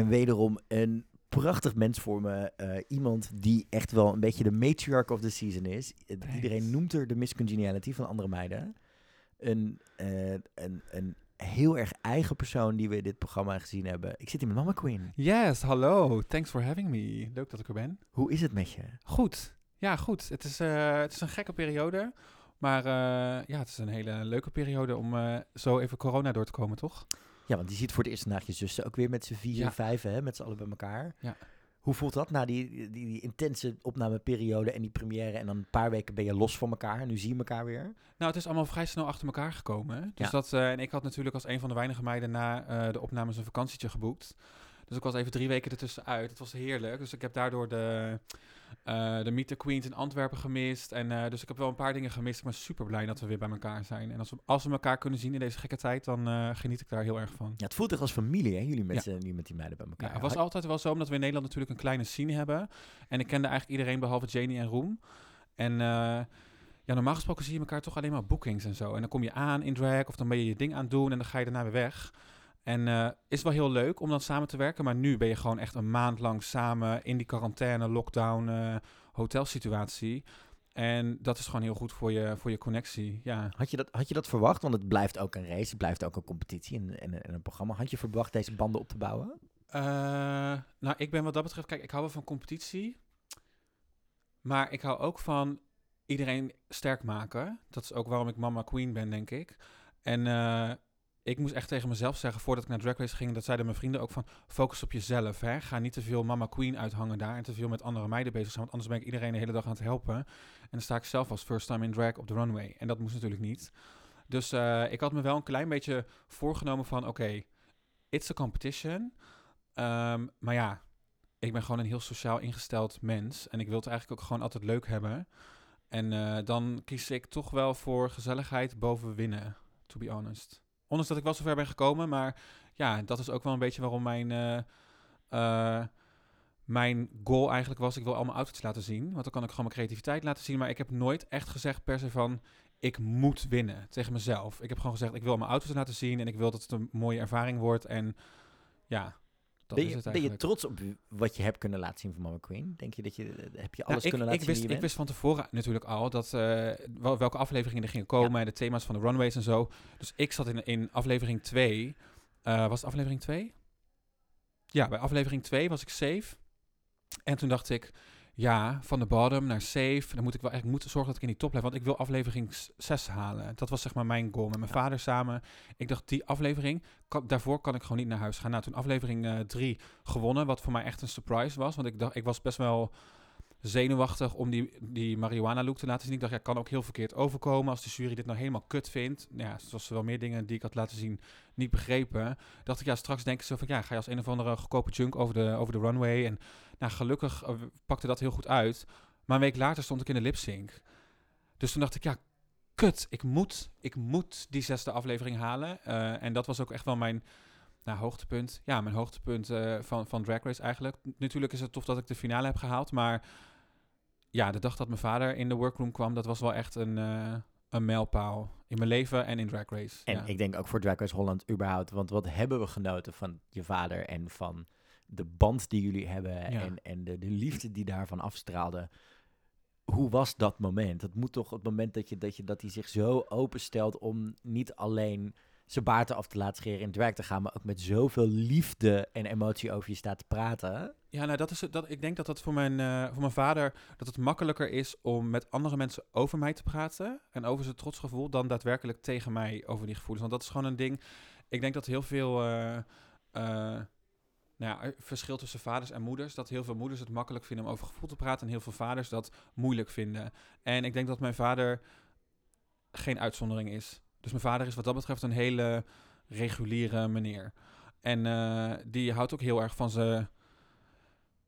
En wederom een prachtig mens voor me. Eh, iemand die echt wel een beetje de matriarch of the season is. Iedereen noemt er de Miss Congeniality van andere meiden. Een, eh, een, een heel erg eigen persoon die we in dit programma gezien hebben. Ik zit hier met Mama Queen. Yes, hallo. Thanks for having me. Leuk dat ik er ben. Hoe is het met je? Goed. Ja, goed. Het is, eh, het is een gekke periode. Maar ja, het is een hele leuke periode om zo even corona door te komen, toch? Ja, want die ziet voor het eerst vandaag je zussen ook weer met z'n vier, Ja. vijf, hè, met z'n allen bij elkaar. Ja. Hoe voelt dat na die, die, die intense opnameperiode en die première en dan een paar weken ben je los van elkaar en nu zie je elkaar weer? Nou, het is allemaal vrij snel achter elkaar gekomen. hè. Dus Ja. dat, eh, en ik had natuurlijk als een van de weinige meiden na eh, de opnames een vakantietje geboekt. Dus ik was even drie weken ertussenuit. Het was heerlijk. Dus ik heb daardoor de, eh de Meet the Queens in Antwerpen gemist. En, eh, dus ik heb wel een paar dingen gemist. Ben super blij dat we weer bij elkaar zijn. En als we, als we elkaar kunnen zien in deze gekke tijd, dan eh, geniet ik daar heel erg van. Ja, het voelt echt als familie, hè, jullie met, Ja. met die meiden bij elkaar. Ja, het was altijd wel zo, omdat we in Nederland natuurlijk een kleine scene hebben. En ik kende eigenlijk iedereen behalve Janie en Roem. En ja, normaal gesproken zie je elkaar toch alleen maar bookings en zo. En dan kom je aan in drag of dan ben je je ding aan het doen en dan ga je daarna weer weg. En eh, is wel heel leuk om dan samen te werken, maar nu ben je gewoon echt een maand lang samen in die quarantaine, lockdown, eh, hotelsituatie. En dat is gewoon heel goed voor je, voor je connectie. Ja. Had je, dat, had je dat verwacht? Want het blijft ook een race, het blijft ook een competitie en, en, en een programma. Had je verwacht deze banden op te bouwen? Eh, nou, ik ben wat dat betreft, kijk, ik hou wel van competitie. Maar ik hou ook van iedereen sterk maken. Dat is ook waarom ik Mama Queen ben, denk ik. En ik moest echt tegen mezelf zeggen, voordat ik naar Drag Race ging, dat zeiden mijn vrienden ook van, focus op jezelf. Hè? Ga niet te veel Mama Queen uithangen daar en te veel met andere meiden bezig zijn, want anders ben ik iedereen de hele dag aan het helpen. En dan sta ik zelf als first time in drag op de runway. En dat moest natuurlijk niet. Dus eh, ik had me wel een klein beetje voorgenomen van, oké, it's a competition. Ehm, maar ja, ik ben gewoon een heel sociaal ingesteld mens. En ik wil het eigenlijk ook gewoon altijd leuk hebben. En eh, dan kies ik toch wel voor gezelligheid boven winnen, to be honest. Ondanks dat ik wel zover ben gekomen, maar ja, dat is ook wel een beetje waarom mijn, eh, eh, mijn goal eigenlijk was. Ik wil allemaal outfits laten zien, want dan kan ik gewoon mijn creativiteit laten zien. Maar ik heb nooit echt gezegd per se van, ik moet winnen tegen mezelf. Ik heb gewoon gezegd, ik wil mijn outfits laten zien en ik wil dat het een mooie ervaring wordt. En ja, dat Ben is je, het ben je eigenlijk. trots op wat je hebt kunnen laten zien van Mama Queen? Denk je dat je, heb je Nou, alles ik, kunnen ik laten wist, zien Ik wist van tevoren natuurlijk al dat, eh, wel- welke afleveringen er gingen komen en de thema's van de runways en zo. Dus ik zat in, in aflevering 2. was het aflevering 2? Ja, bij aflevering 2 was ik safe. En toen dacht ik, ja, van de bottom naar safe. Dan moet ik wel echt moeten zorgen dat ik in die top blijf. Want ik wil aflevering 6 halen. Dat was zeg maar mijn goal met mijn Ja. vader samen. Ik dacht, die aflevering, kan, daarvoor kan ik gewoon niet naar huis gaan. Nou, toen aflevering 3 gewonnen, wat voor mij echt een surprise was. Want ik dacht, ik was best wel zenuwachtig om die, die marihuana look te laten zien. Ik dacht, ja, kan ook heel verkeerd overkomen als de jury dit nou helemaal kut vindt. Nou Ja, zoals wel meer dingen die ik had laten zien niet begrepen. Dacht ik, ja, straks denken ze van, ja, ga je als een of andere goedkope junk over de, over de runway. En nou, gelukkig eh, pakte dat heel goed uit. Maar een week later stond ik in de lip-sync. Dus toen dacht ik, ja, kut, ik moet, ik moet die zesde aflevering halen. Eh, en dat was ook echt wel mijn nou, hoogtepunt. Ja, mijn hoogtepunt eh, van, van Drag Race eigenlijk. Natuurlijk is het tof dat ik de finale heb gehaald, maar ja, de dag dat mijn vader in de workroom kwam, dat was wel echt een, eh, een mijlpaal in mijn leven en in Drag Race. En ja. ik denk ook voor Drag Race Holland überhaupt. Want wat hebben we genoten van je vader en van de band die jullie hebben Ja. en, en de, de liefde die daarvan afstraalde. Hoe was dat moment? Het moet toch het moment dat je dat, je, dat hij zich zo openstelt om niet alleen zijn baard af te laten scheren in drag te gaan, maar ook met zoveel liefde en emotie over je staat te praten. Ja, nou, dat is. Dat, ik denk dat dat voor mijn, eh, voor mijn vader dat het makkelijker is om met andere mensen over mij te praten en over zijn trotsgevoel dan daadwerkelijk tegen mij over die gevoelens. Want dat is gewoon een ding. Ik denk dat heel veel eh, nou ja, er verschil tussen vaders en moeders. Dat heel veel moeders het makkelijk vinden om over gevoel te praten en heel veel vaders dat moeilijk vinden. En ik denk dat mijn vader geen uitzondering is. Dus mijn vader is wat dat betreft een hele reguliere meneer. En eh, die houdt ook heel erg van zijn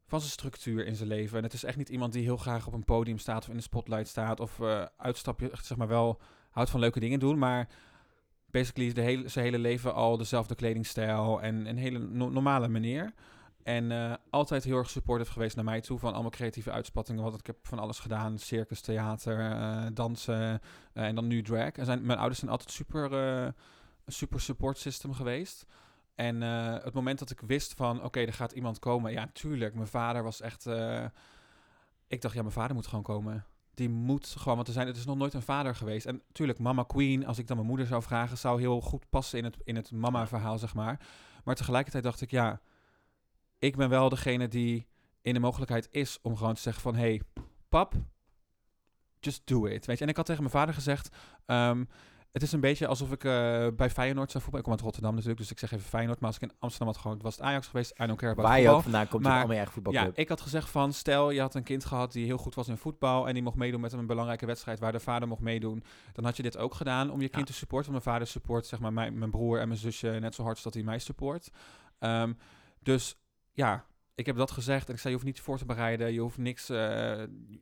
van zijn structuur in zijn leven. En het is echt niet iemand die heel graag op een podium staat of in de spotlight staat of eh uitstapje, zeg maar wel houdt van leuke dingen doen, maar basically is de hele, zijn hele leven al dezelfde kledingstijl en een hele no- normale manier. En eh, altijd heel erg supportive geweest naar mij toe van allemaal creatieve uitspattingen. Want ik heb van alles gedaan. Circus, theater, eh, dansen eh, en dan nu drag. En zijn, mijn ouders zijn altijd super, super support system geweest. En het moment dat ik wist van, oké, er gaat iemand komen. Ja, tuurlijk, mijn vader was echt... ik dacht, ja, mijn vader moet gewoon komen. Die moet gewoon, want er, zijn, het is nog nooit een vader geweest. En tuurlijk, mama queen, als ik dan mijn moeder zou vragen... zou heel goed passen in het, in het mama-verhaal, zeg maar. Maar tegelijkertijd dacht ik, ja... ik ben wel degene die in de mogelijkheid is om gewoon te zeggen van... hey, pap, just do it. Weet je? En ik had tegen mijn vader gezegd... ehm, het is een beetje alsof ik eh, bij Feyenoord zou voetballen. Ik kom uit Rotterdam natuurlijk, dus ik zeg even Feyenoord. Maar als ik in Amsterdam had gewoon, was het Ajax geweest. I don't care about Waar je ook vandaan komt, Maar- allemaal je eigen voetbalclub. Ja, ik had gezegd van, stel je had een kind gehad die heel goed was in voetbal en die mocht meedoen met een belangrijke wedstrijd waar de vader mocht meedoen, dan had je dit ook gedaan om je kind Ja. te supporten. Want mijn vader support zeg maar mijn, mijn broer en mijn zusje net zo hard als dat hij mij support. Ehm, dus ja, ik heb dat gezegd en ik zei je hoeft niet voor te bereiden, je hoeft niks, eh,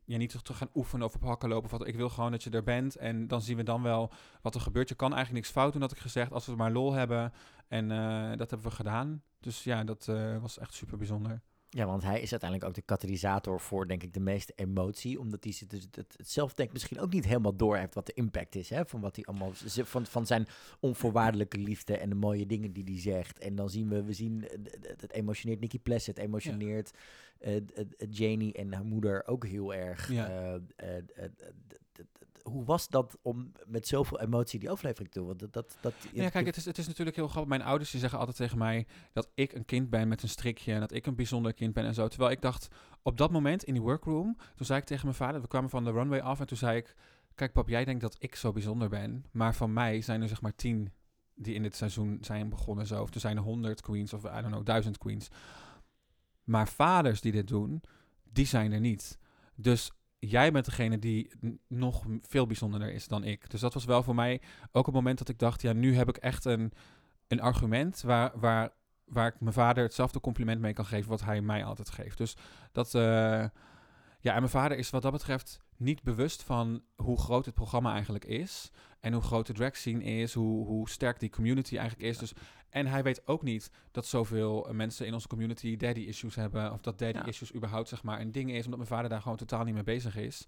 je niet te- te gaan oefenen of op hakken lopen. Of wat. Ik wil gewoon dat je er bent en dan zien we dan wel wat er gebeurt. Je kan eigenlijk niks fout doen, had ik gezegd, als we maar lol hebben. En eh, dat hebben we gedaan. Dus ja, dat eh, was echt super bijzonder. Ja, want hij is uiteindelijk ook de katalysator voor, denk ik, de meeste emotie. Omdat hij dus het, het zelf denk misschien ook niet helemaal door heeft wat de impact is. Hè, van wat hij allemaal van, van zijn onvoorwaardelijke liefde en de mooie dingen die hij zegt. En dan zien we, we zien, eh, d- d- het emotioneert Nicky Pless, het emotioneert eh, d- Janie en haar moeder ook heel erg. Ja. Eh, eh, eh, hoe was dat om met zoveel emotie die aflevering te doen? Want dat, dat, dat, Ja, kijk, het is, het is natuurlijk heel grappig. Mijn ouders die zeggen altijd tegen mij dat ik een kind ben met een strikje en dat ik een bijzonder kind ben en zo. Terwijl ik dacht, op dat moment in die workroom, toen zei ik tegen mijn vader, we kwamen van de runway af en toen zei ik, kijk pap, jij denkt dat ik zo bijzonder ben, maar van mij zijn er zeg maar tien die in dit seizoen zijn begonnen zo. Of er zijn er honderd queens of I don't know, duizend queens. Maar vaders die dit doen, die zijn er niet. Dus jij bent degene die nog veel bijzonderder is dan ik. Dus dat was wel voor mij ook het moment dat ik dacht, ja, nu heb ik echt een, een argument waar, waar, waar ik mijn vader hetzelfde compliment mee kan geven wat hij mij altijd geeft. Dus dat, eh, ja, en mijn vader is wat dat betreft niet bewust van hoe groot het programma eigenlijk is. En hoe groot de drag scene is, hoe, hoe sterk die community eigenlijk is. Dus, en hij weet ook niet dat zoveel mensen in onze community daddy issues hebben. Of dat daddy Ja. issues überhaupt zeg maar een ding is, omdat mijn vader daar gewoon totaal niet mee bezig is.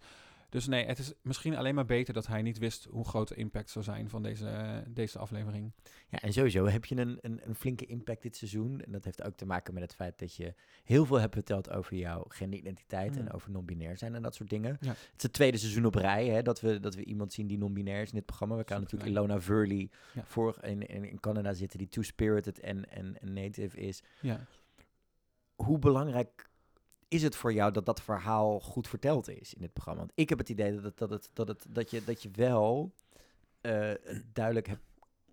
Dus nee, het is misschien alleen maar beter dat hij niet wist hoe groot de impact zou zijn van deze, deze aflevering. Ja, en sowieso heb je een, een, een flinke impact dit seizoen. En dat heeft ook te maken met het feit dat je heel veel hebt verteld over jouw genderidentiteit Mm. en over non-binair zijn en dat soort dingen. Ja. Het is het tweede seizoen op rij hè, dat, we, dat we iemand zien die non-binair is in dit programma. We kunnen natuurlijk. Ilona Verley Ja. voor in, in, in Canada zitten, die two-spirited en, en, en native is. Ja. Hoe belangrijk is het voor jou dat dat verhaal goed verteld is in dit programma? Want ik heb het idee dat, het, dat, het, dat, het, dat, je, dat je wel eh, duidelijk hebt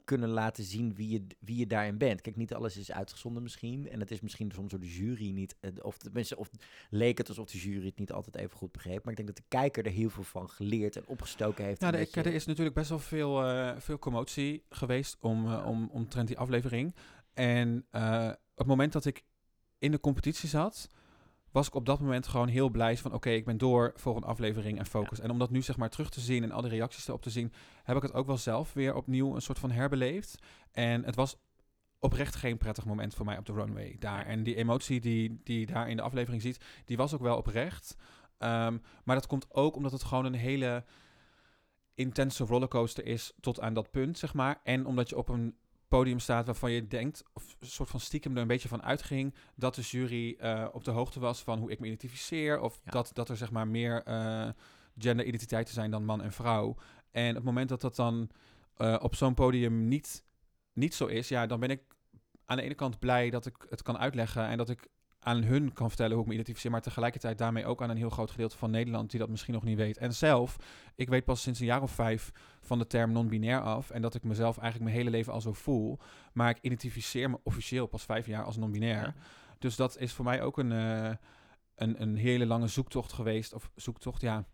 kunnen laten zien wie je, wie je daarin bent. Kijk, niet alles is uitgezonden misschien. En het is misschien soms door de jury niet... eh, Of tenminste, of leek het alsof de jury het niet altijd even goed begreep. Maar ik denk dat de kijker er heel veel van geleerd en opgestoken heeft. Ja, en er, je- er is natuurlijk best wel veel, eh, veel commotie geweest om, eh, om, omtrent die aflevering. En op het moment dat ik in de competitie zat, was ik op dat moment gewoon heel blij van oké, ik ben door voor een aflevering en focus. En om dat nu zeg maar terug te zien en al die reacties erop te zien, heb ik het ook wel zelf weer opnieuw een soort van herbeleefd. En het was oprecht geen prettig moment voor mij op de runway daar. En die emotie die, die je daar in de aflevering ziet, die was ook wel oprecht. Ehm, maar dat komt ook omdat het gewoon een hele intense rollercoaster is tot aan dat punt, zeg maar. En omdat je op een podium staat waarvan je denkt, of een soort van stiekem er een beetje van uitging, dat de jury eh, op de hoogte was van hoe ik me identificeer, of Ja. dat, dat er zeg maar meer eh genderidentiteiten zijn dan man en vrouw. En op het moment dat dat dan eh, op zo'n podium niet, niet zo is, ja, dan ben ik aan de ene kant blij dat ik het kan uitleggen en dat ik aan hun kan vertellen hoe ik me identificeer, maar tegelijkertijd daarmee ook aan een heel groot gedeelte van Nederland die dat misschien nog niet weet. En zelf, ik weet pas sinds een jaar of vijf van de term non-binair af en dat ik mezelf eigenlijk mijn hele leven al zo voel, maar ik identificeer me officieel pas vijf jaar als non-binair. Ja. Dus dat is voor mij ook een, eh, een, een hele lange zoektocht geweest, of zoektocht, ja.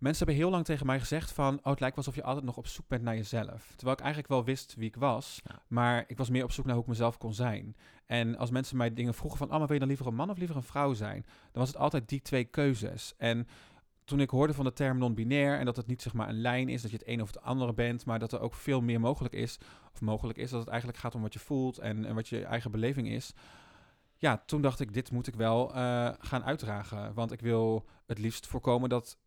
Mensen hebben heel lang tegen mij gezegd van, oh, het lijkt alsof je altijd nog op zoek bent naar jezelf. Terwijl ik eigenlijk wel wist wie ik was, Ja. maar ik was meer op zoek naar hoe ik mezelf kon zijn. En als mensen mij dingen vroegen van, oh, maar wil je dan liever een man of liever een vrouw zijn? Dan was het altijd die twee keuzes. En toen ik hoorde van de term non-binair en dat het niet zeg maar een lijn is, dat je het een of het andere bent, maar dat er ook veel meer mogelijk is, of mogelijk is, dat het eigenlijk gaat om wat je voelt en, en wat je eigen beleving is. Ja, toen dacht ik, dit moet ik wel eh, gaan uitdragen. Want ik wil het liefst voorkomen dat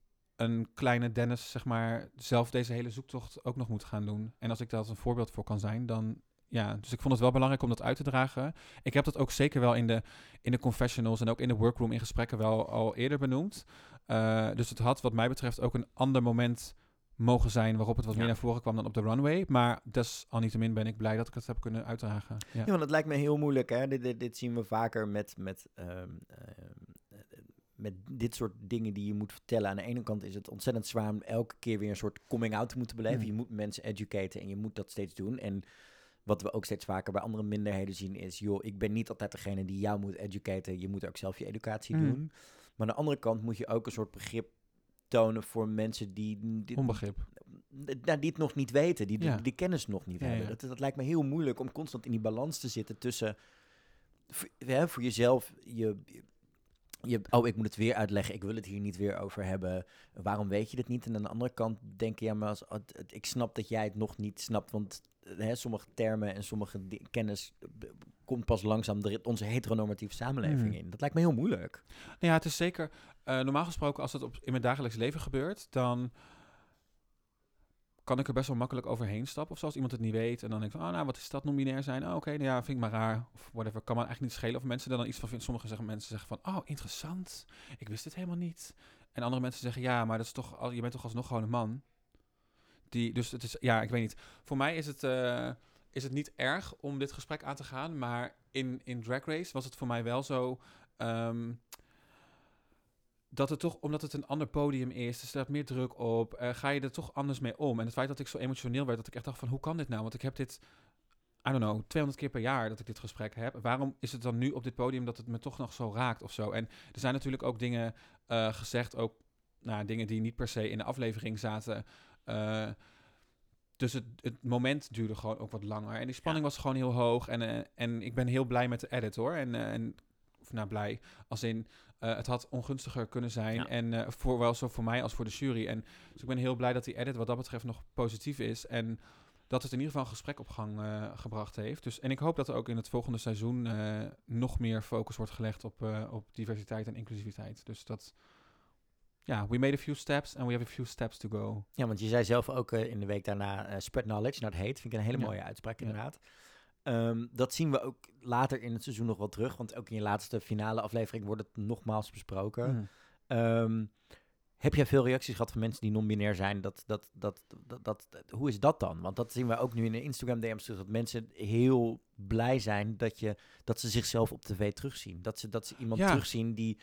een kleine Dennis, zeg maar, zelf deze hele zoektocht ook nog moet gaan doen. En als ik daar als een voorbeeld voor kan zijn, dan ja, dus ik vond het wel belangrijk om dat uit te dragen. Ik heb dat ook zeker wel in de, in de confessionals en ook in de workroom in gesprekken wel al eerder benoemd. Uh, dus het had wat mij betreft ook een ander moment mogen zijn waarop het wat meer naar voren kwam dan op de runway. Maar desalniettemin ben ik blij dat ik het heb kunnen uitdragen. Ja, ja want het lijkt me heel moeilijk. Hè? Dit, dit, dit zien we vaker met, met, um, met dit soort dingen die je moet vertellen. Aan de ene kant is het ontzettend zwaar om elke keer weer een soort coming-out te moeten beleven. Mm. Je moet mensen educaten en je moet dat steeds doen. En wat we ook steeds vaker bij andere minderheden zien is... joh, ik ben niet altijd degene die jou moet educaten. Je moet ook zelf je educatie mm. doen. Maar aan de andere kant moet je ook een soort begrip tonen voor mensen die... die Onbegrip. Nou, die het nog niet weten, die, die, die kennis nog niet hebben. Dat, dat lijkt me heel moeilijk om constant in die balans te zitten tussen... Voor, voor jezelf je, je, oh, ik moet het weer uitleggen, ik wil het hier niet weer over hebben. Waarom weet je dit niet? En aan de andere kant denk je, ja, maar als, ik snap dat jij het nog niet snapt, want hè, sommige termen en sommige kennis komt pas langzaam de, onze heteronormatieve samenleving hmm. in. Dat lijkt me heel moeilijk. Nou ja, het is zeker, uh, normaal gesproken, als het op, in mijn dagelijks leven gebeurt, dan kan ik er best wel makkelijk overheen stappen. Of zoals iemand het niet weet. En dan denk ik van, oh, nou, wat is dat non-binair zijn? Oh, oké, nou ja, vind ik maar raar. Of whatever. Kan me eigenlijk niet schelen of mensen er dan iets van vinden. Sommige zeggen, mensen zeggen van, oh, interessant. Ik wist dit helemaal niet. En andere mensen zeggen, ja, maar dat is toch, je bent toch alsnog gewoon een man. Die, dus het is, ja, ik weet niet. Voor mij is het, uh, is het niet erg om dit gesprek aan te gaan. Maar in, in Drag Race was het voor mij wel zo... Um, dat het toch, omdat het een ander podium is, er staat meer druk op, uh, ga je er toch anders mee om. En het feit dat ik zo emotioneel werd, dat ik echt dacht van, hoe kan dit nou? Want ik heb dit, I don't know, 200 keer per jaar dat ik dit gesprek heb. Waarom is het dan nu op dit podium dat het me toch nog zo raakt of zo? En er zijn natuurlijk ook dingen uh, gezegd, ook nou, dingen die niet per se in de aflevering zaten. Uh, dus het, het, moment duurde gewoon ook wat langer. En die spanning was gewoon heel hoog. En, en ik ben heel blij met de edit hoor. En, en of nou blij, als in uh, het had ongunstiger kunnen zijn. En uh, voor, wel zo voor mij als voor de jury. En dus ik ben heel blij dat die edit wat dat betreft nog positief is. En dat het in ieder geval een gesprek op gang uh, gebracht heeft. Dus, en ik hoop dat er ook in het volgende seizoen nog meer focus wordt gelegd op, op diversiteit en inclusiviteit. Dus dat, ja, we made a few steps and we have a few steps to go. Ja, want je zei zelf ook in de week daarna spread knowledge, not hate. Vind ik een hele mooie uitspraak inderdaad. Um, dat zien we ook later in het seizoen nog wel terug. Want ook in je laatste finale aflevering wordt het nogmaals besproken. Mm. Um, heb jij veel reacties gehad van mensen die non-binair zijn? Dat, dat, dat, dat, dat, hoe is dat dan? Want dat zien we ook nu in de Instagram DM's terug. Dat mensen heel blij zijn dat, je, dat ze zichzelf op tv terugzien. Dat ze, dat ze iemand terugzien die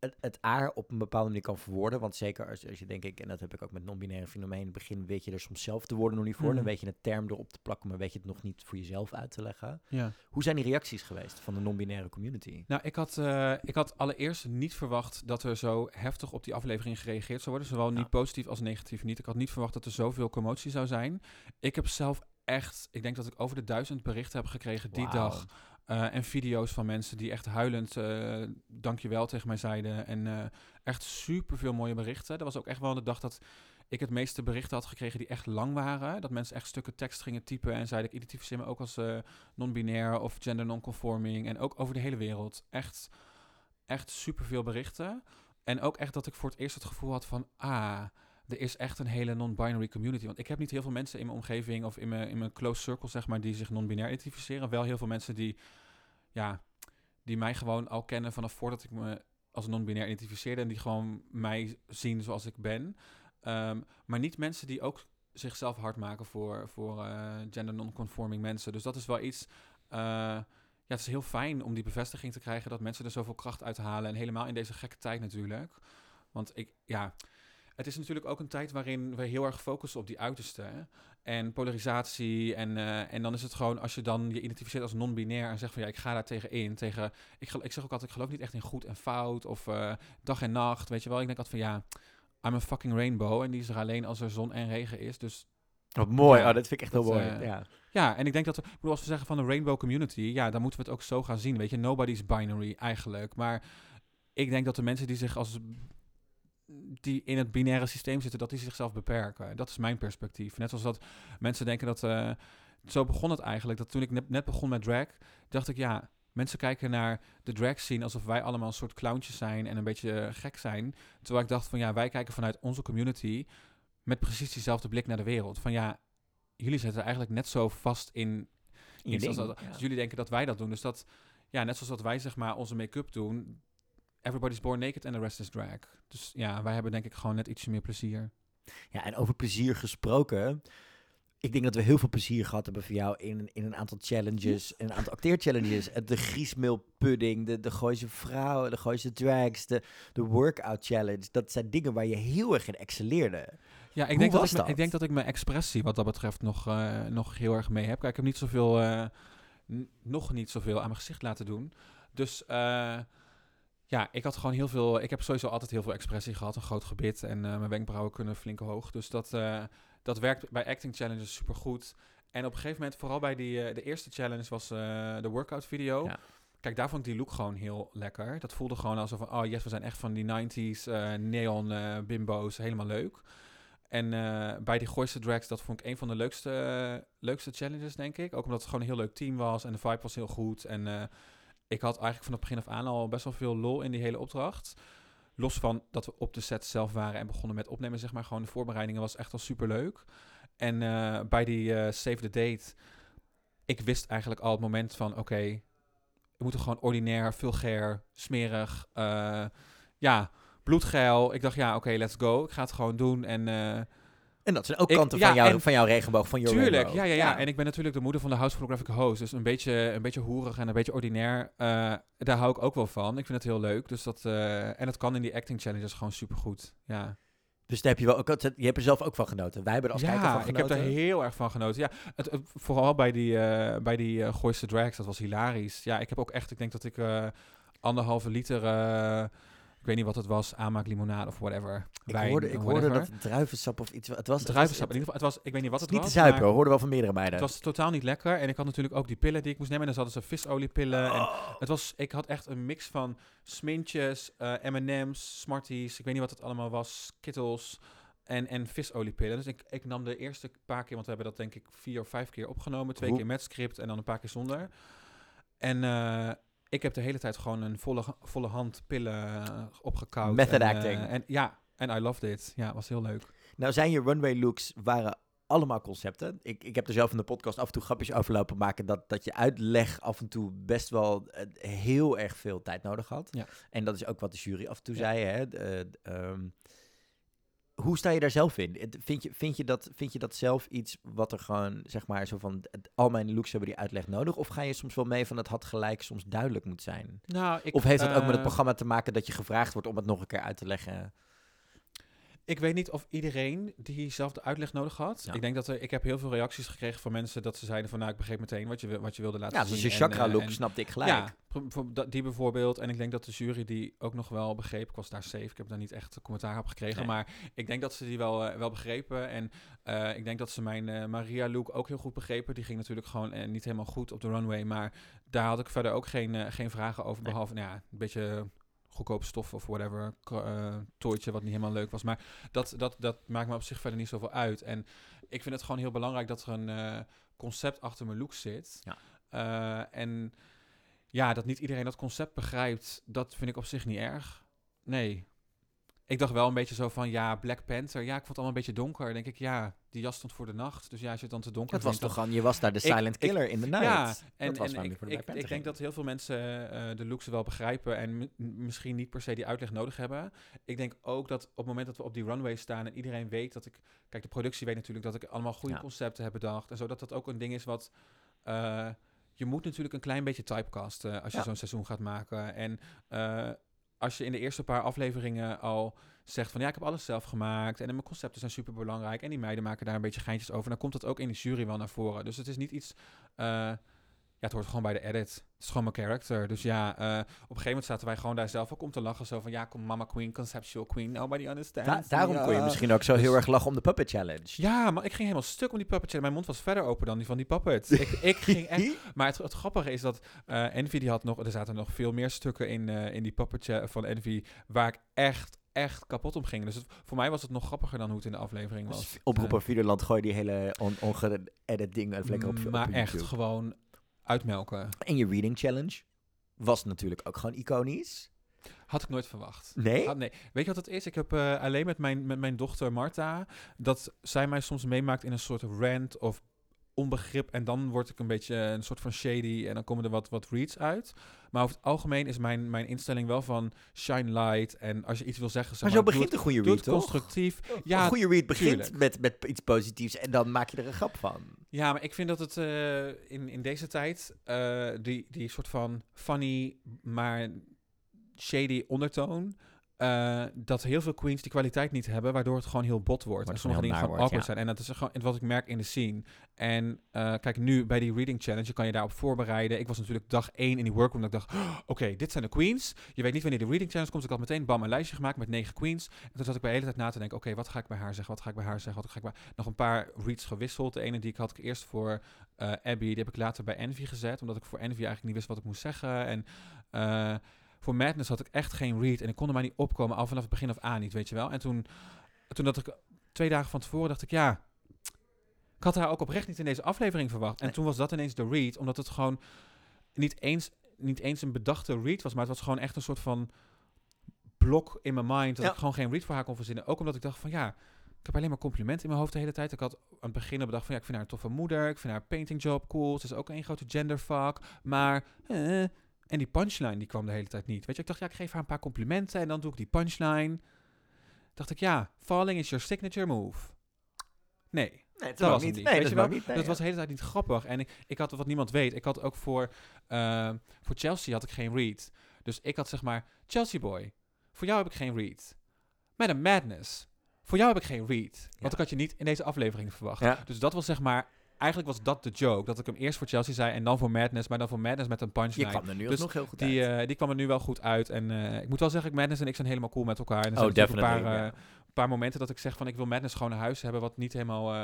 het, het aar op een bepaalde manier kan verwoorden. Want zeker als, als je denk ik, en dat heb ik ook met non-binaire fenomeen in het begin, weet je er soms zelf te woorden nog niet voor. Dan mhm. weet je een term erop te plakken, maar weet je het nog niet voor jezelf uit te leggen. Ja. Hoe zijn die reacties geweest van de non-binaire community? Nou, ik had, uh, ik had allereerst niet verwacht dat er zo heftig op die aflevering gereageerd zou worden. Zowel niet positief als negatief niet. Ik had niet verwacht dat er zoveel commotie zou zijn. Ik heb zelf echt, ik denk dat ik over de duizend berichten heb gekregen die dag uh, en video's van mensen die echt huilend uh, dankjewel tegen mij zeiden. En uh, echt super veel mooie berichten. Dat was ook echt wel de dag dat ik het meeste berichten had gekregen die echt lang waren. Dat mensen echt stukken tekst gingen typen en zeiden ik identificeer me ook als non-binair of gender non-conforming. En ook over de hele wereld. Echt, echt super veel berichten. En ook echt dat ik voor het eerst het gevoel had van ah er is echt een hele non-binary community. Want ik heb niet heel veel mensen in mijn omgeving of in mijn, in mijn close circle, zeg maar, die zich non-binair identificeren. Wel heel veel mensen die, ja, die mij gewoon al kennen vanaf voordat ik me als non-binair identificeerde. En die gewoon mij zien zoals ik ben. Um, maar niet mensen die ook zichzelf hard maken voor, voor uh, gender non-conforming mensen. Dus dat is wel iets. Uh, ja, het is heel fijn om die bevestiging te krijgen dat mensen er zoveel kracht uit halen. En helemaal in deze gekke tijd natuurlijk. Want ik, ja, het is natuurlijk ook een tijd waarin we heel erg focussen op die uiterste. En polarisatie. En, uh, en dan is het gewoon, als je dan je identificeert als non-binair en zegt van ja, ik ga daar tegen in. Tegen, ik, ik zeg ook altijd, ik geloof niet echt in goed en fout of uh, dag en nacht. Weet je wel, ik denk altijd van ja, I'm a fucking rainbow. En die is er alleen als er zon en regen is. Dus wat mooi, ja, oh, dat vind ik echt heel mooi. Uh, ja. ja, en ik denk dat, we, bedoel, als we zeggen van de rainbow community, ja, dan moeten we het ook zo gaan zien. Weet je, nobody's binary eigenlijk. Maar ik denk dat de mensen die zich als die in het binaire systeem zitten, dat die zichzelf beperken. Dat is mijn perspectief. Net zoals dat mensen denken dat... Uh, zo begon het eigenlijk. Dat toen ik net, net begon met drag, dacht ik, ja, mensen kijken naar de drag scene alsof wij allemaal een soort clowntjes zijn en een beetje gek zijn. Terwijl ik dacht van, ja, wij kijken vanuit onze community met precies diezelfde blik naar de wereld. Van ja, jullie zitten eigenlijk net zo vast in als dat, ja. als jullie denken dat wij dat doen. Dus dat, ja, net zoals dat wij zeg maar onze make-up doen. Everybody's born naked and the rest is drag. Dus ja, wij hebben denk ik gewoon net ietsje meer plezier. Ja, en over plezier gesproken. Ik denk dat we heel veel plezier gehad hebben van jou in, in een aantal challenges, een aantal acteerchallenges. De griesmeelpudding, de, de Gooise vrouwen, de Gooise drags, de, de workout challenge. Dat zijn dingen waar je heel erg in excelleerde. Ja, ik Hoe denk, dat ik, me- dat? ik denk dat ik mijn expressie wat dat betreft nog, eh, nog heel erg mee heb. Kijk, ik heb niet zoveel, eh, nog niet zoveel aan mijn gezicht laten doen. Dus eh, ja, ik had gewoon heel veel. Ik heb sowieso altijd heel veel expressie gehad, een groot gebit en eh, mijn wenkbrauwen kunnen flink hoog. Dus dat, eh, dat werkt bij acting challenges super goed. En op een gegeven moment, vooral bij die, eh, de eerste challenge was de workout video. Ja. Kijk, daar vond ik die look gewoon heel lekker. Dat voelde gewoon alsof van, oh yes, we zijn echt van die 90s eh, neon bimbo's, helemaal leuk. En bij die Gooise Drags, dat vond ik een van de leukste, leukste challenges, denk ik. Ook omdat het gewoon een heel leuk team was en de vibe was heel goed. En ik had eigenlijk vanaf begin af aan al best wel veel lol in die hele opdracht. Los van dat we op de set zelf waren en begonnen met opnemen, zeg maar. Gewoon de voorbereidingen was echt al super leuk. En eh, bij die eh, Save the Date, ik wist eigenlijk al het moment van, oké, we moeten gewoon ordinair, vulgair, smerig, eh, ja, bloedgeil. Ik dacht, ja, oké, let's go. Ik ga het gewoon doen. En En dat zijn ook Ik- kanten ja, van, jou, van jouw regenboog, van jouw Tuurlijk, rainbow. ja, ja, ja, En ik ben natuurlijk de moeder van de House Photographic Host. Dus een beetje, een beetje hoerig en een beetje ordinair. eh, daar hou ik ook wel van. Ik vind het heel leuk. Dus dat, eh, en dat kan in die acting challenges gewoon supergoed. Ja, Dus daar heb je, wel ook, je hebt er zelf ook van genoten. Wij hebben er als kijker ja van ik genoten. heb er heel erg van genoten. Ja, het, het- vooral bij die, eh bij die Gooise Drags, dat was hilarisch. Ja, ik heb ook echt, ik denk dat ik anderhalve liter, ik weet niet wat het was, aanmaak limonade of whatever. ik wijn, hoorde, ik hoorde dat druivensap of iets... Het was, Druivensap, in Het, ieder geval. Het was, ik weet niet wat het, het niet was. te zuipen, maar- hoor. hoorden we van meerdere meiden. Het was totaal niet lekker. En ik had natuurlijk ook die pillen die ik moest nemen. En dan hadden ze visoliepillen. En Oh. het was, ik had echt een mix van smintjes, eh, M&M's, Smarties. Ik weet niet wat het allemaal was. Kittles en, en visoliepillen. Dus ik, ik nam de eerste paar keer, want we hebben dat denk ik vier of vijf keer opgenomen. Twee keer met script en dan een paar keer zonder. En eh, ik heb de hele tijd gewoon een volle, volle hand pillen eh, opgekauwd. Method en, eh, acting. en ja, en I loved it. Ja, was heel leuk. Nou zijn je runway looks waren allemaal concepten. Ik, ik heb er zelf in de podcast af en toe grapjes over lopen maken... dat, dat je uitleg af en toe best wel eh, heel erg veel tijd nodig had. Ja. En dat is ook wat de jury af en toe Ja. zei. Hè? De, de, ehm, hoe sta je daar zelf in? Vind je, vind, je dat, vind je dat zelf iets wat er gewoon, zeg maar, zo van... al mijn looks hebben die uitleg nodig? Of ga je soms wel mee van het had gelijk soms duidelijk moet zijn? Nou, ik, of heeft dat ook met het eh, programma te maken dat je gevraagd wordt om het nog een keer uit te leggen? Ik weet niet of iedereen diezelfde uitleg nodig had. Ja. Ik denk dat er, ik heb heel veel reacties gekregen van mensen dat ze zeiden van nou, ik begreep meteen wat je, wat je wilde laten Ja, zien. dus je chakra eh, look en- snapte ik gelijk. Ja, die bijvoorbeeld. En ik denk dat de jury die ook nog wel begreep. Ik was daar safe, ik heb daar niet echt commentaar op gekregen. Nee. Maar ik denk dat ze die wel, eh, wel begrepen. En eh, ik denk dat ze mijn Maria look ook heel goed begrepen. Die ging natuurlijk gewoon niet helemaal goed op de runway. Maar daar had ik verder ook geen, geen vragen over. Nee. Behalve, nou ja, een beetje goedkoop stof of whatever. tooitje wat niet helemaal leuk was. Maar dat, dat, dat maakt me op zich verder niet zoveel uit. En ik vind het gewoon heel belangrijk dat er een eh, concept achter mijn look zit. Ja. Eh, en ja, dat niet iedereen dat concept begrijpt, dat vind ik op zich niet erg. Nee. Ik dacht wel een beetje zo van, ja, Black Panther. Ja, ik vond het allemaal een beetje donker. Dan denk ik, ja, die jas stond voor de nacht. Dus ja, als je het dan te donker Het was toch gewoon, je was daar de silent ik- killer in the night. ja, en, dat was en ik, voor de ik, ik denk dat heel veel mensen eh, de looks wel begrijpen en mi- misschien niet per se die uitleg nodig hebben. Ik denk ook dat op het moment dat we op die runway staan en iedereen weet dat ik... Kijk, de productie weet natuurlijk dat ik allemaal goede Ja. concepten heb bedacht. En zodat dat ook een ding is wat... eh, je moet natuurlijk een klein beetje typecasten als je Ja. zo'n seizoen gaat maken. En eh, als je in de eerste paar afleveringen al zegt van ja, ik heb alles zelf gemaakt en mijn concepten zijn super belangrijk en die meiden maken daar een beetje geintjes over, dan komt dat ook in de jury wel naar voren. Dus het is niet iets, eh, ja, het hoort gewoon bij de edit. Het is gewoon mijn character. Dus ja, eh, op een gegeven moment zaten wij gewoon daar zelf ook om te lachen, zo van ja, kom mama queen, conceptual queen, nobody understands. Da- daarom kon je misschien ook zo Dus- heel erg lachen om de Puppet Challenge. Ja, maar ik ging helemaal stuk om die puppet. challenge. Mijn mond was verder open dan die van die puppet. ik, ik ging echt maar het, het grappige is dat eh Envy die had nog, er zaten nog veel meer stukken in, eh, in die puppetje van Envy waar ik echt, echt kapot om ging. Dus het- voor mij was het nog grappiger dan hoe het in de aflevering was. Dus oproep op Videoland, gooi die hele on onge-edit ding lekker op, op maar echt gewoon uitmelken. En je Reading Challenge was natuurlijk ook gewoon iconisch. Had ik nooit verwacht. Nee? Had- nee. Weet je wat het is? Ik heb eh, alleen met mijn, met mijn dochter Marta, dat zij mij soms meemaakt in een soort rant of onbegrip. En dan word ik een beetje een soort van shady. En dan komen er wat, wat reads uit. Maar over het algemeen is mijn, mijn instelling wel van shine light. En als je iets wil zeggen, zeg Maar maar, zo doe begint het, een goede doe read, toch? constructief. Een Ja, goede read begint tuurlijk. met, met iets positiefs en dan maak je er een grap van. Ja, maar ik vind dat het eh, in, in deze tijd eh, die, die soort van funny, maar shady ondertoon. Eh, dat heel veel queens die kwaliteit niet hebben, waardoor het gewoon heel bot wordt. Wordt en sommige dingen gewoon naar awkward wordt, zijn. En dat is gewoon wat ik merk in de scene. En eh, kijk, nu bij die reading challenge, je kan je daarop voorbereiden. Ik was natuurlijk dag één in die workroom. Dat ik dacht, "Oh, oké, dit zijn de queens. Je weet niet wanneer de reading challenge komt. Dus ik had meteen bam een lijstje gemaakt met negen queens. En toen zat ik bij de hele tijd na te denken, oké, wat ga ik bij haar zeggen? Wat ga ik bij haar zeggen? Wat ga ik bij... Nog een paar reads gewisseld. De ene die ik had ik eerst voor eh, Abby, die heb ik later bij Envy gezet. Omdat ik voor Envy eigenlijk niet wist wat ik moest zeggen. En voor Madness had ik echt geen read. En ik kon er maar niet opkomen, al vanaf het begin af aan niet, weet je wel. En toen, toen dat ik twee dagen van tevoren dacht ik, ja... Ik had haar ook oprecht niet in deze aflevering verwacht. En Nee. toen was dat ineens de read, omdat het gewoon niet eens, niet eens een bedachte read was, maar het was gewoon echt een soort van blok in mijn mind dat Ja. ik gewoon geen read voor haar kon verzinnen. Ook omdat ik dacht van ja, ik heb alleen maar complimenten in mijn hoofd de hele tijd. Ik had aan het begin bedacht van ja, ik vind haar een toffe moeder, ik vind haar painting job cool, ze is ook een grote genderfuck, maar eh, en die punchline die kwam de hele tijd niet. Weet je, ik dacht ja, ik geef haar een paar complimenten en dan doe ik die punchline. Dacht ik ja, falling is your signature move. Nee, Nee, dat was niet. Nee, dat wel? niet. Nee, dat ja. was de hele tijd niet grappig. En ik, ik had wat niemand weet. Ik had ook voor, eh, voor Chelsea had ik geen read. Dus ik had zeg maar Chelsea Boy. Voor jou heb ik geen read. Madam Madness. Voor jou heb ik geen read. Want ik had je niet in deze aflevering verwacht. Ja. Dus dat was zeg maar. Eigenlijk was dat de joke. Dat ik hem eerst voor Chelsea zei en dan voor Madness. Maar dan voor Madness met een Je punchline. kwam er nu Dus nog heel goed Die, uit. eh, die kwam er nu wel goed uit. En eh, ik moet wel zeggen, Madness en ik zijn helemaal cool met elkaar. En er oh, zijn een paar, ja. eh, een paar momenten dat ik zeg van ik wil Madness gewoon naar huis hebben, wat niet helemaal.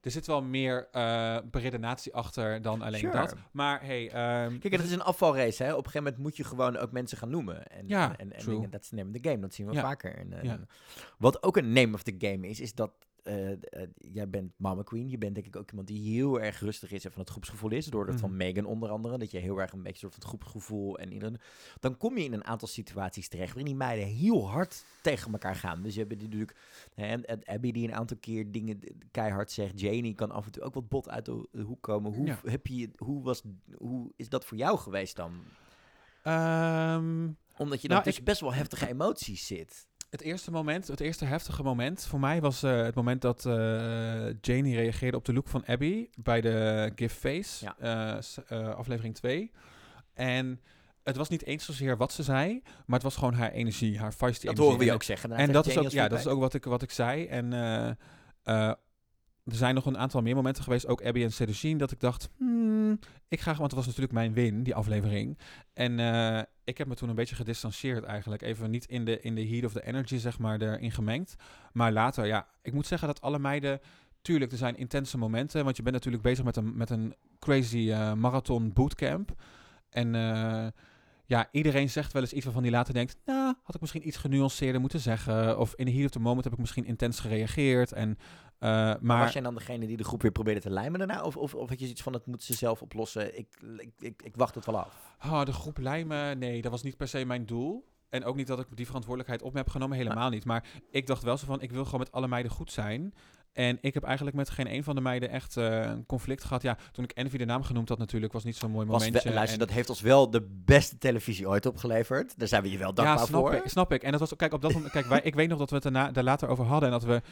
er zit wel meer eh beredenatie achter dan alleen Sure. dat. Maar hey, ehm, Kijk, dat is een afvalrace, hè. Op een gegeven moment moet je gewoon ook mensen gaan noemen. En, Ja, en, en, dingen, dat is name of the game. Dat zien we Ja. vaker. En, Ja. Wat ook een name of the game is, is dat eh, eh, jij bent mama queen. Je bent denk ik ook iemand die heel erg rustig is en van het groepsgevoel is. Door dat van Mhm. Megan onder andere. Dat je heel erg een beetje soort van het groepsgevoel en iedereen. Dan kom je in een aantal situaties terecht waarin die meiden heel hard tegen elkaar gaan. Dus je hebt die natuurlijk hè, en, en Abby die een aantal keer dingen keihard zegt. Janie kan af en toe ook wat bot uit de, hoek komen. Hoe, Ja. heb je, hoe, was, hoe is dat voor jou geweest dan? ehm, Omdat je dan Nou, tussen best wel heftige emoties zit. Het eerste moment, het eerste heftige moment voor mij was eh, het moment dat eh, Janie reageerde op de look van Abby bij de Give Face, Ja. eh, aflevering 2. En het was niet eens zozeer wat ze zei, maar het was gewoon haar energie, haar feisty Dat energie. horen we je ook zeggen. En dat is ook, ja, dat is ook wat ik, wat ik zei. En er zijn nog een aantal meer momenten geweest, ook Abby en Seducine, dat ik dacht, hmm, ik ga, want het was natuurlijk mijn win, die aflevering. En ik heb me toen een beetje gedistanceerd eigenlijk. Even niet in de, in de heat of the energy, zeg maar, erin gemengd. Maar later, ja, ik moet zeggen dat alle meiden... Tuurlijk, er zijn intense momenten, want je bent natuurlijk bezig met een, met een crazy eh, marathon bootcamp. En eh, ja, iedereen zegt wel eens iets waarvan hij later denkt... Nou, had ik misschien iets genuanceerder moeten zeggen. Of in de heat of the moment heb ik misschien intens gereageerd. En, eh, Maar was jij dan degene die de groep weer probeerde te lijmen daarna? Of, of, of had je zoiets van, dat moeten ze zelf oplossen? Ik, ik, ik, ik wacht het wel af. ah, de groep lijmen, nee, dat was niet per se mijn doel. En ook niet dat ik die verantwoordelijkheid op me heb genomen, helemaal niet. Maar ik dacht wel zo van, ik wil gewoon met alle meiden goed zijn. En ik heb eigenlijk met geen een van de meiden echt eh, een conflict gehad. Ja, toen ik Envy de naam genoemd had natuurlijk, was niet zo'n mooi Was momentje. we- luister, En- dat heeft ons wel de beste televisie ooit opgeleverd. Daar zijn we je wel dankbaar ja, snap voor. Ik, snap ik. En dat was, kijk, op dat moment, kijk, wij, ik weet nog dat we het daarna, daar later over hadden. En dat we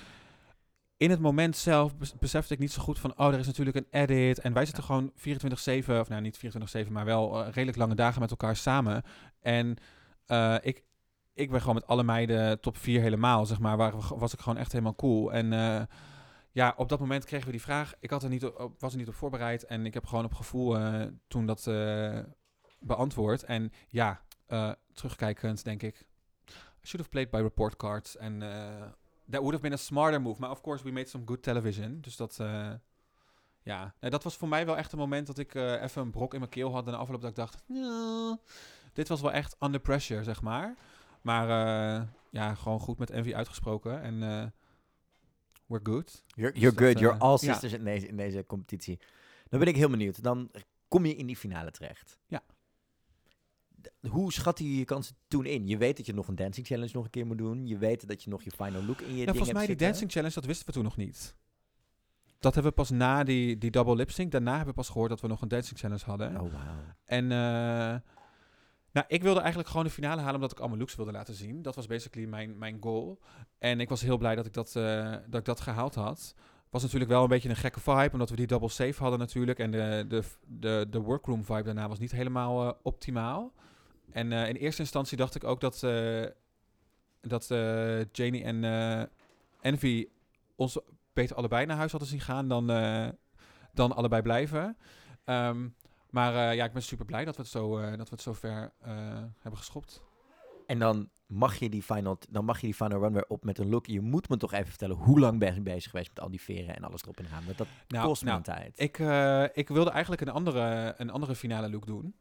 in het moment zelf bes- besefte ik niet zo goed van, oh, er is natuurlijk een edit. En wij zitten gewoon 24-7, of nou niet 24-7, maar wel eh, redelijk lange dagen met elkaar samen. En eh, ik, ik ben gewoon met alle meiden top 4 helemaal, zeg maar. Waar, was ik gewoon echt helemaal cool. En ja, op dat moment kregen we die vraag. Ik had er niet op, was er niet op voorbereid. En ik heb gewoon op gevoel eh, toen dat eh, beantwoord. En ja, eh, terugkijkend denk ik... I should have played by report cards. En that would have been a smarter move. Maar of course, we made some good television. Dus dat... ja, dat was voor mij wel echt een moment dat ik even een brok in mijn keel had. En afloop dat ik dacht... "Nou, dit was wel echt under pressure, zeg maar. Maar ja, gewoon goed met Envy uitgesproken. En we're good. You're, Dus you're dat, good, you're eh, all ja. sisters in, deze, in deze competitie. Dan ben ik heel benieuwd. Dan kom je in die finale terecht. Ja. Hoe schat je je kansen toen in? Je weet dat je nog een dancing challenge nog een keer moet doen. Je weet dat je nog je final look in je Nou, ding volgens mij die dancing challenge, dat wisten we toen nog niet. dat hebben we pas na die, die double lip sync. Daarna hebben we pas gehoord dat we nog een dancing challenge hadden. Oh, wauw. En eh, nou, ik wilde eigenlijk gewoon de finale halen omdat ik allemaal looks wilde laten zien. Dat was basically mijn, mijn goal. En ik was heel blij dat ik dat, eh, dat ik dat gehaald had. Was natuurlijk wel een beetje een gekke vibe, omdat we die double save hadden natuurlijk. En de, de, de, de workroom vibe daarna was niet helemaal eh, optimaal. En eh, in eerste instantie dacht ik ook dat, dat Janie en Envy ons beter allebei naar huis hadden zien gaan dan, dan allebei blijven. Ehm, maar eh, ja, ik ben super blij dat we het zo, eh, dat we het zo ver eh, hebben geschopt. En dan mag je die final, dan mag je die final run weer op met een look. Je moet me toch even vertellen, hoe lang ben je bezig geweest met al die veren en alles erop en aan? Want dat Nou, kost nou, mijn tijd. Ik, ik wilde eigenlijk een andere, een andere finale look doen.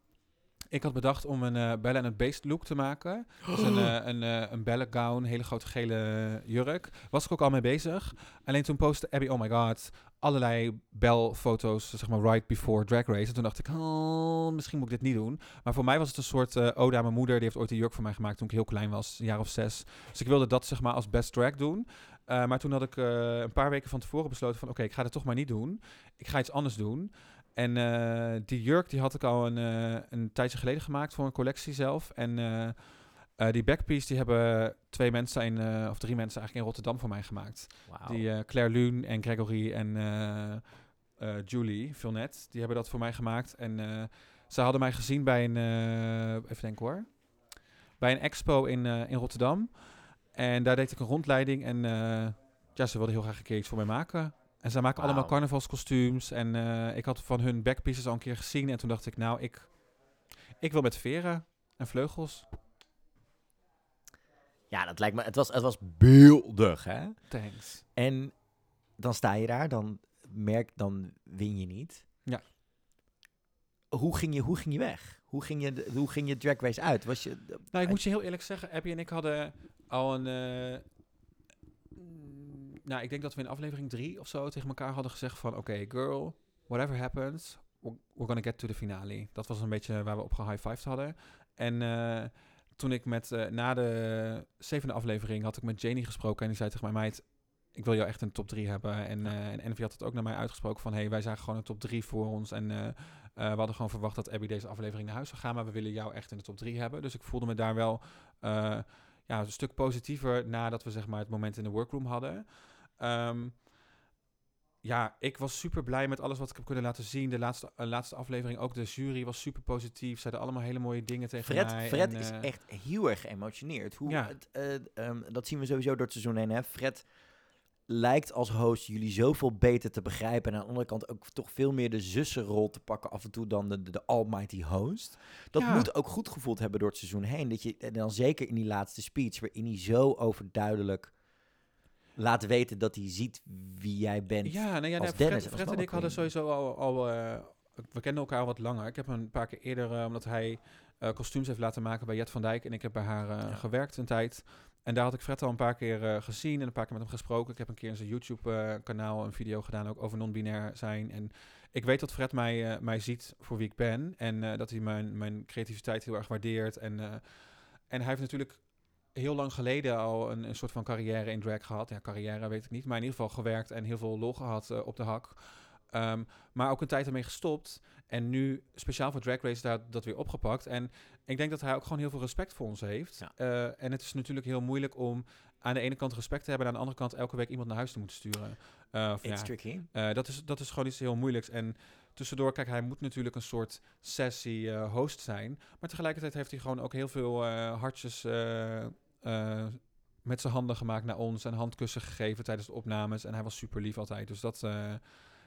Ik had bedacht om een eh Bella en het Beest look te maken. Dus een, eh, een, eh, een Bella gown, hele grote gele jurk. Was ik ook al mee bezig. Alleen toen postte Abby, oh my god, allerlei Bell-foto's, zeg maar, right before Drag Race. En toen dacht ik, oh, misschien moet ik dit niet doen. Maar voor mij was het een soort eh ode aan mijn moeder. Die heeft ooit een jurk voor mij gemaakt toen ik heel klein was, een jaar of zes. Dus ik wilde dat, zeg maar, als best drag doen. Eh, maar toen had ik eh, een paar weken van tevoren besloten van... oké, ik ga het toch maar niet doen. Ik ga iets anders doen. En eh, die jurk die had ik al een, eh, een tijdje geleden gemaakt voor een collectie zelf. En eh, die backpiece die hebben twee mensen, in, of drie mensen eigenlijk in Rotterdam voor mij gemaakt. Die Claire Lune en Gregory en Julie Vilnet, die hebben dat voor mij gemaakt. En ze hadden mij gezien bij een, even denken hoor, bij een expo in, in Rotterdam. En daar deed ik een rondleiding en ja, ze wilden heel graag een keer iets voor mij maken. En zij maken allemaal carnavalskostuums. En eh, ik had van hun backpieces al een keer gezien. En toen dacht ik, nou, ik, ik wil met veren en vleugels. Ja, dat lijkt me, het was, het was beeldig, hè? Thanks. En dan sta je daar, dan merk, dan win je niet. Ja. Hoe ging je, hoe ging je weg? Hoe ging je, hoe ging je drag race uit? Was je, Nou, ik moet je heel eerlijk zeggen, Abby en ik hadden al een... eh, nou, ik denk dat we in aflevering drie of zo tegen elkaar hadden gezegd van... Oké, girl, whatever happens, we're gonna get to the finale. Dat was een beetje waar we op gehigh-fived hadden. En eh, toen ik met... eh, na de zevende aflevering had ik met Janie gesproken en die zei tegen mij... Meid, ik wil jou echt een top 3 hebben. En, eh en Envy had het ook naar mij uitgesproken van... Hey, wij zagen gewoon een top 3 voor ons. En we hadden gewoon verwacht dat Abby deze aflevering naar huis zou gaan. Maar we willen jou echt in de top 3 hebben. Dus ik voelde me daar wel ja, een stuk positiever nadat we zeg maar, het moment in de workroom hadden. Ehm, ja, ik was super blij met alles wat ik heb kunnen laten zien. De laatste, eh, laatste aflevering, ook de jury was super positief. Zeiden allemaal hele mooie dingen tegen Fred, mij. Fred en, is eh, echt heel erg geëmotioneerd. Hoe, Ja. het, eh, ehm, dat zien we sowieso door het seizoen heen. Hè? Fred lijkt als host jullie zoveel beter te begrijpen. En aan de andere kant ook toch veel meer de zussenrol te pakken af en toe dan de, de, de almighty host. Dat Ja. moet ook goed gevoeld hebben door het seizoen heen. Dat je en dan zeker in die laatste speech, waarin hij zo overduidelijk laat weten dat hij ziet wie jij bent. Ja, nee, ja, als nee, Dennis Fred, Fred en ik hadden sowieso al... al eh, we kennen elkaar al wat langer. Ik heb hem een paar keer eerder, eh, omdat hij eh, kostuums heeft laten maken bij Jet van Dijk. En ik heb bij haar Ja. gewerkt een tijd. En daar had ik Fred al een paar keer gezien en een paar keer met hem gesproken. Ik heb een keer in zijn YouTube-kanaal een video gedaan, ook over non-binair zijn. En ik weet dat Fred mij, mij ziet voor wie ik ben. En dat hij mijn, mijn creativiteit heel erg waardeert. En, en hij heeft natuurlijk heel lang geleden al een, een soort van carrière in drag gehad. Ja, carrière weet ik niet, maar in ieder geval gewerkt en heel veel lol gehad eh, op de hak. Ehm, maar ook een tijd ermee gestopt. En nu speciaal voor Drag Race daar dat weer opgepakt. En ik denk dat hij ook gewoon heel veel respect voor ons heeft. Ja. Eh, en het is natuurlijk heel moeilijk om aan de ene kant respect te hebben... en aan de andere kant elke week iemand naar huis te moeten sturen. Of It's ja, tricky. dat, is, dat is gewoon iets heel moeilijks. En tussendoor, kijk, hij moet natuurlijk een soort sessie eh, host zijn. Maar tegelijkertijd heeft hij gewoon ook heel veel hartjes eh, met zijn handen gemaakt naar ons. En handkussen gegeven tijdens de opnames. En hij was super lief altijd. Dus dat, eh,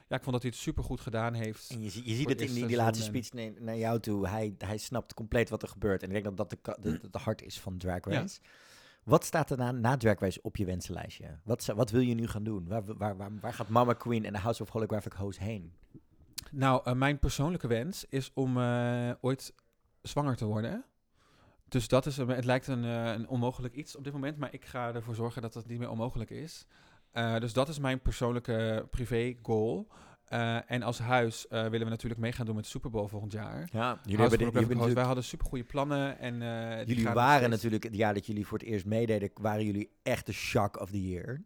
ja, ik vond dat hij het super goed gedaan heeft. En je, je ziet het in die, laatste speech na- naar jou toe. Hij, hij snapt compleet wat er gebeurt. En ik denk dat dat de, de, de, hart is van Drag Ja. Race. Wat staat er na, na Drag Race op je wensenlijstje? Wat, wat wil je nu gaan doen? Waar, waar, waar, waar gaat Mama Queen en de House of Holographic Host heen? Nou, eh, mijn persoonlijke wens is om ooit zwanger te worden. Dus dat is, een- het lijkt een, eh, een onmogelijk iets op dit moment, maar ik ga ervoor zorgen dat dat niet meer onmogelijk is. Eh, dus dat is mijn persoonlijke privé goal. Eh, en als huis willen we natuurlijk mee gaan doen met de Super Bowl volgend jaar. Ja, jullie, House hebben, Host, wij hadden super goede plannen. En, jullie waren natuurlijk, het jaar dat jullie voor het eerst meededen, waren jullie echt de shock of the year.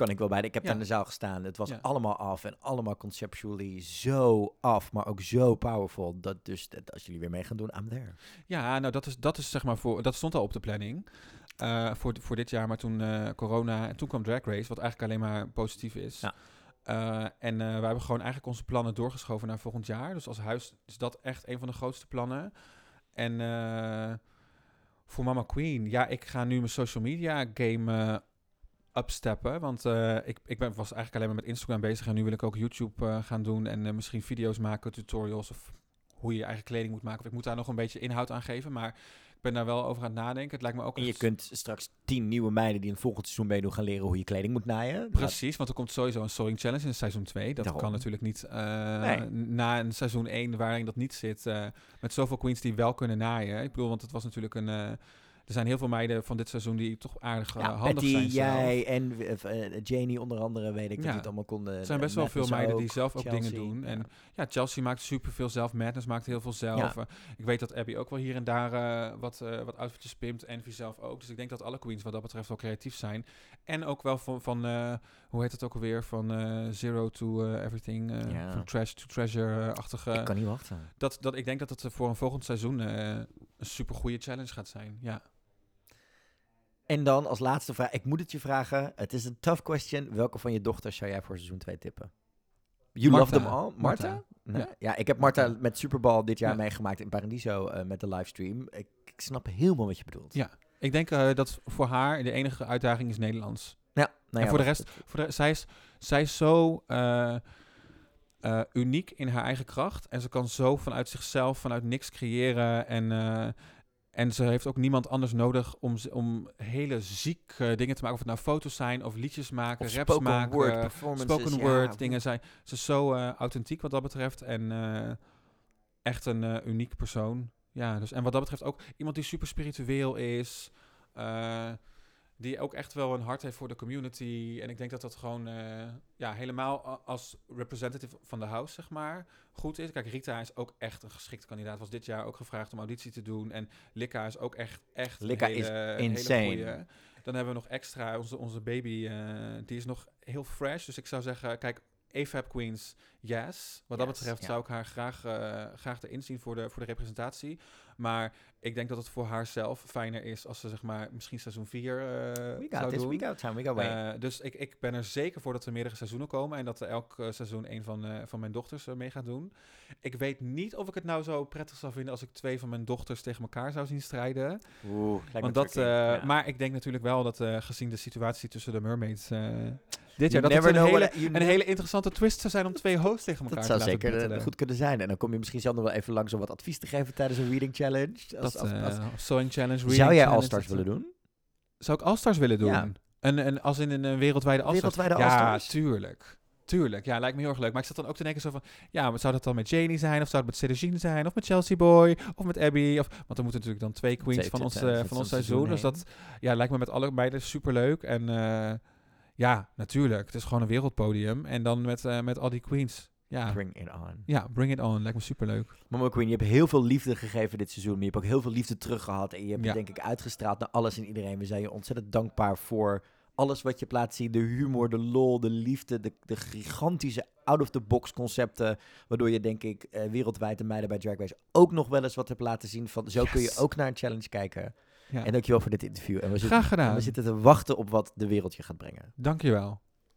Kan ik wel bij. Ik heb daar in de zaal gestaan. Het was allemaal af en allemaal conceptually zo af, maar ook zo powerful. Dat dus dat als jullie weer mee gaan doen, I'm there. Ja, nou dat is, dat is zeg maar voor, dat stond al op de planning eh, voor, voor dit jaar, maar toen eh, corona en toen kwam Drag Race, wat eigenlijk alleen maar positief is. Ja. Eh, en we hebben gewoon eigenlijk onze plannen doorgeschoven naar volgend jaar. Dus als huis is dat echt een van de grootste plannen. En voor Mama Queen, ja, ik ga nu mijn social media game upsteppen. Want eh, ik, ik ben, was eigenlijk alleen maar met Instagram bezig. En nu wil ik ook YouTube eh, gaan doen. En eh, misschien video's maken, tutorials. Of hoe je je eigen kleding moet maken. Of ik moet daar nog een beetje inhoud aan geven. Maar ik ben daar wel over aan het nadenken. Het lijkt me ook En je kunt straks tien nieuwe meiden die in het volgend seizoen meedoen gaan leren hoe je kleding moet naaien. Precies, want er komt sowieso een sewing challenge in seizoen 2. Dat Daarom. kan natuurlijk niet Nee. na een seizoen 1 waarin dat niet zit. met zoveel queens die wel kunnen naaien. Ik bedoel, want het was natuurlijk een... er zijn heel veel meiden van dit seizoen die toch aardig eh, Ja, handig Patty, zijn jij en eh, Janie onder andere, weet ik dat Ja. die het allemaal konden. Er zijn best wel veel meiden die zelf ook dingen doen. ja. En ja, Chelsea maakt superveel zelf. Madness maakt heel veel zelf. Ja. Ik weet dat Abby ook wel hier en daar eh, wat, eh wat outfitjes pimpt. Envy zelf ook. Dus ik denk dat alle queens wat dat betreft wel creatief zijn. En ook wel van, van hoe heet het ook alweer? Van zero to everything. Ja. Van trash to treasure-achtige. ik kan niet wachten. dat, dat, ik denk dat het voor een volgend seizoen een super goede challenge gaat zijn. Ja. En dan als laatste vraag, ik moet het je vragen. Het is een tough question. Welke van je dochters zou jij voor seizoen 2 tippen? You Martha. love them all? Martha? Martha. Nee? Ja. Ja. ik heb Martha Martha. met Superball dit jaar Ja. meegemaakt in Paradiso eh, met de livestream. Ik, ik snap helemaal wat je bedoelt. Ja. Ik denk eh, dat voor haar de enige uitdaging is Nederlands. Ja, nou en ja, voor de rest, voor de, zij, is, zij is zo eh, uniek in haar eigen kracht. En ze kan zo vanuit zichzelf, vanuit niks creëren. En, en ze heeft ook niemand anders nodig om, om hele zieke dingen te maken. Of het nou foto's zijn, of liedjes maken, Of raps spoken maken. word performances. spoken ja. word dingen zijn. Ze is zo eh, authentiek wat dat betreft. En eh, echt een eh, uniek persoon. Ja, dus, en wat dat betreft ook iemand die super spiritueel is. Die ook echt wel een hart heeft voor de community. En ik denk dat dat gewoon eh, ja, helemaal als representative van de house, zeg maar, goed is. Kijk, Rita is ook echt een geschikte kandidaat. Was dit jaar ook gevraagd om auditie te doen. En Lika is ook echt, echt Lika is hele, een hele insane. goeie. Dan hebben we nog extra, onze, onze baby, eh, die is nog heel fresh. Dus ik zou zeggen, kijk, AFAB Queens, yes. Wat dat betreft ja. zou ik haar graag, eh graag erin zien voor de, voor de representatie. Maar ik denk dat het voor haar zelf fijner is als ze zeg maar misschien seizoen 4 We got zou this, doen. we got time, we got way. Eh, dus ik, ik ben er zeker voor dat er meerdere seizoenen komen en dat er elk eh, seizoen een van, eh, van mijn dochters eh, mee gaat doen. Ik weet niet of ik het nou zo prettig zou vinden als ik twee van mijn dochters tegen elkaar zou zien strijden. Oeh, lijkt me Want dat, eh, Ja. Maar ik denk natuurlijk wel dat eh, gezien de situatie tussen de mermaids eh, dit jaar, dat het een hele, een hele interessante twist zou zijn om twee hosts tegen elkaar Dat te zou laten zeker eh, goed kunnen zijn. En dan kom je misschien zelf nog wel even langs om wat advies te geven tijdens een reading challenge. Als, Dat, als- als- eh, sewing challenge, zou jij All-Stars dat- willen doen? Zou ik All-Stars willen doen? Ja. Een, een, als in een, eh, wereldwijde All-Stars? Wereldwijde ja, tuurlijk. Tuurlijk, ja, lijkt me heel erg leuk. Maar ik zat dan ook te denken zo van... Ja, maar zou dat dan met Janie zijn? Of zou het met Cedricine zijn? Of met Chelsea Boy? Of met Abby? Of, want er moeten natuurlijk dan twee queens Twee- van ons, eh, van ons seizoen. Dus dat ja, lijkt me met alle meiden superleuk. En eh, ja, natuurlijk. Het is gewoon een wereldpodium. En dan met, eh, met al die queens. Ja. Bring it on. ja, bring it on. Lijkt me superleuk. Mama Queen, je hebt heel veel liefde gegeven dit seizoen. Maar je hebt ook heel veel liefde teruggehad. En je hebt Ja. denk ik uitgestraald naar alles en iedereen. We zijn je ontzettend dankbaar voor alles wat je laten zien. De humor, de lol, de liefde, de, de gigantische out-of-the-box concepten. Waardoor je denk ik eh, wereldwijd de meiden bij Drag Race ook nog wel eens wat hebt laten zien. Van, zo kun je ook naar een challenge kijken. Ja. En dankjewel voor dit interview. En we zitten, Graag gedaan. en we zitten te wachten op wat de wereld je gaat brengen. Dankjewel.